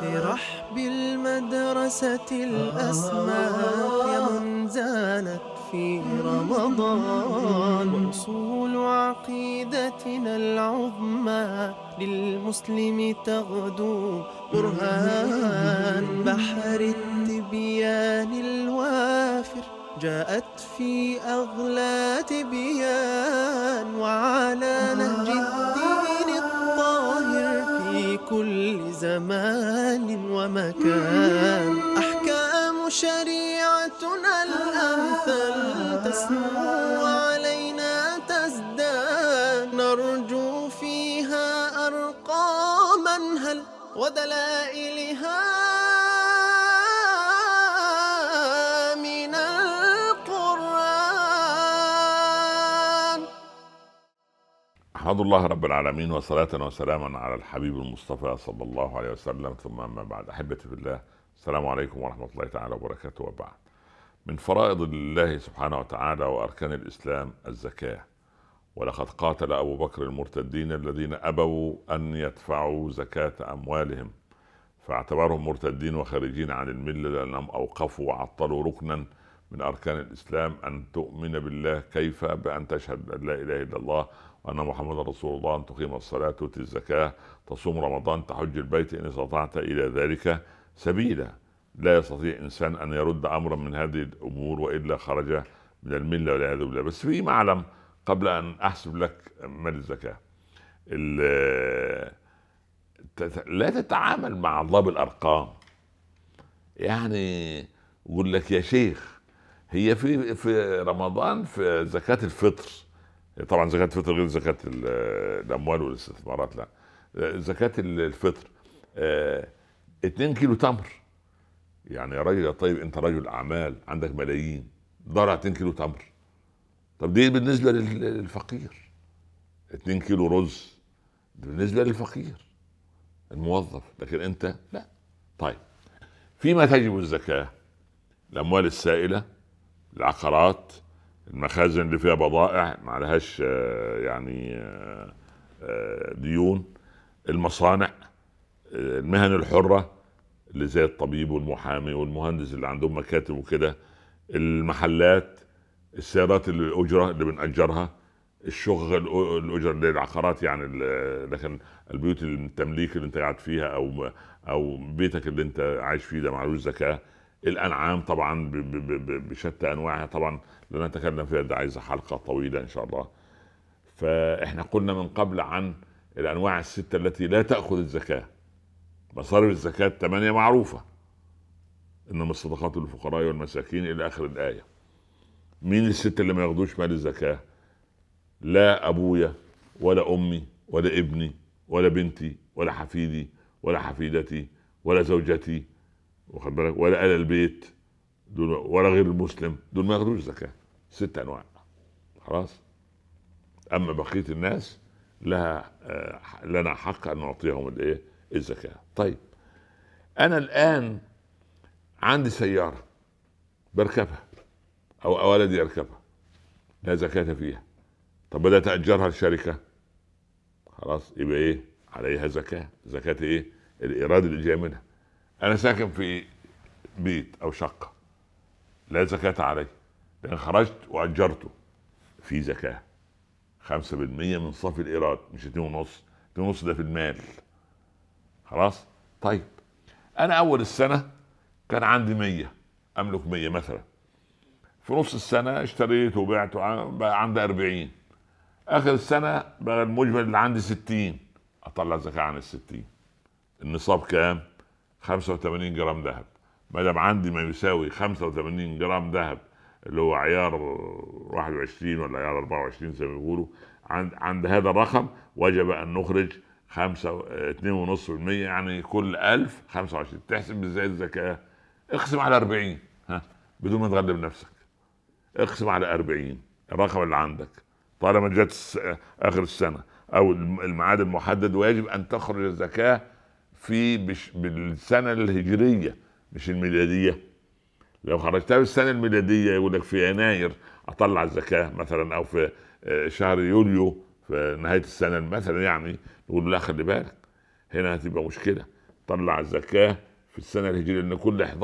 في رحب المدرسة الأسماك يا من زانت في رمضان. وأصول عقيدتنا العظمى للمسلم تغدو برهان. بحر التبيان الوافر جاءت في أغلى تبيان. وعلى نهج كل زمان ومكان. أحكام شريعتنا الأمثل تسمو علينا تزداد نرجو فيها أرقاما هل ودلائلها احمد الله رب العالمين وصلاة وسلاما على الحبيب المصطفى صلى الله عليه وسلم. ثم أما بعد أحبتي في الله السلام عليكم ورحمة الله تعالى وبركاته. وبعد من فرائض الله سبحانه وتعالى وأركان الإسلام الزكاة. ولقد قاتل أبو بكر المرتدين الذين أبوا أن يدفعوا زكاة أموالهم فاعتبرهم مرتدين وخارجين عن الملة لأنهم أوقفوا وعطلوا ركنا من أركان الإسلام أن تؤمن بالله كيف بأن تشهد أن لا إله إلا الله وأن محمدا رسول الله أن تقيم الصلاة تؤتي الزكاة تصوم رمضان تحج البيت إن استطعت إلى ذلك سبيلا. لا يستطيع إنسان أن يرد أمرا من هذه الأمور وإلا خرج من الملة والعياذ بالله. بس في معلم قبل أن أحسب لك مال الزكاة. ال- تت- لا تتعامل مع الله بالأرقام. يعني يقول لك يا شيخ هي في في رمضان في زكاة الفطر. طبعا زكاة الفطر غير زكاة ال- الأموال والاستثمارات لا. زكاة الفطر. 2 كيلو تمر. يعني يا راجل يا طيب أنت رجل أعمال عندك ملايين. ضرع 2 كيلو تمر. طب دي بالنسبة لل- للفقير. 2 كيلو رز بالنسبة للفقير. الموظف. لكن أنت لا. طيب فيما تجب الزكاة الأموال السائلة العقارات المخازن اللي فيها بضائع ما عليهاش آه، يعني آه، آه، ديون المصانع المهن الحرة اللي زي الطبيب والمحامي والمهندس اللي عندهم مكاتب وكده المحلات السيارات اللي الأجرة اللي بنأجرها الشغل الأجر اللي العقارات يعني لكن البيوت التمليك اللي انت قاعد فيها أو أو بيتك اللي انت عايش فيه ده معلوش زكاة. الأنعام طبعا بشتى أنواعها طبعا لا نتكلم فيها ده عايزة حلقة طويلة إن شاء الله. فإحنا قلنا من قبل عن الأنواع الستة التي لا تأخذ الزكاة. مصارف الزكاة ثمانيه معروفة. إنما الصدقات للفقراء والمساكين إلى آخر الآية. مين الست اللي ما ياخدوش مال الزكاة؟ لا أبويا ولا أمي ولا ابني ولا بنتي ولا حفيدي ولا حفيدتي ولا زوجتي واخد بالك؟ ولا آل البيت دول ولا غير المسلم دول ما ياخدوش زكاة ست أنواع خلاص؟ أما بقية الناس لها آه، لنا حق أن نعطيهم الايه الزكاة. طيب أنا الآن عندي سيارة بركبها أو ولدي يركبها لا زكاة فيها. طب بدأت اجرها لشركة خلاص؟ يبقى إيه؟ عليها زكاة. زكاة إيه؟ الإيراد اللي جاي منها. أنا ساكن في بيت أو شقة لا زكاة عليه لأن خرجت واجرته في زكاة. 5% من صافي الإيراد مش 2.5 2.5 ده في المال. خلاص؟ طيب. أنا أول السنة كان عندي 100 أملك 100 مثلا. في نص السنة اشتريت وبعت بقى عندي 40 آخر السنة بقى المجمل اللي عندي 60 أطلع زكاة عن ال 60 النصاب كام؟ 85 جرام ذهب. ما دام عندي ما يساوي 85 جرام ذهب اللي هو عيار 21 ولا عيار 24 زي ما بيقولوا عند عند هذا الرقم وجب أن نخرج 5 2.5% يعني كل 1000 25 تحسب إزاي الزكاة اقسم على 40 ها بدون ما تغلب نفسك. اقسم على 40 الرقم اللي عندك. طالما جت آخر السنة أو الم- الميعاد المحدد ويجب أن تخرج الزكاة في بش بالسنة الهجرية مش الميلادية. لو خرجتها بالسنة الميلادية يقول لك في يناير أطلع الزكاة مثلا أو في آه، شهر يوليو في نهاية السنة مثلا يعني. نقول لا خلي بالك هنا هتبقى مشكلة. طلع زكاه في السنة الهجرية لأن كل 11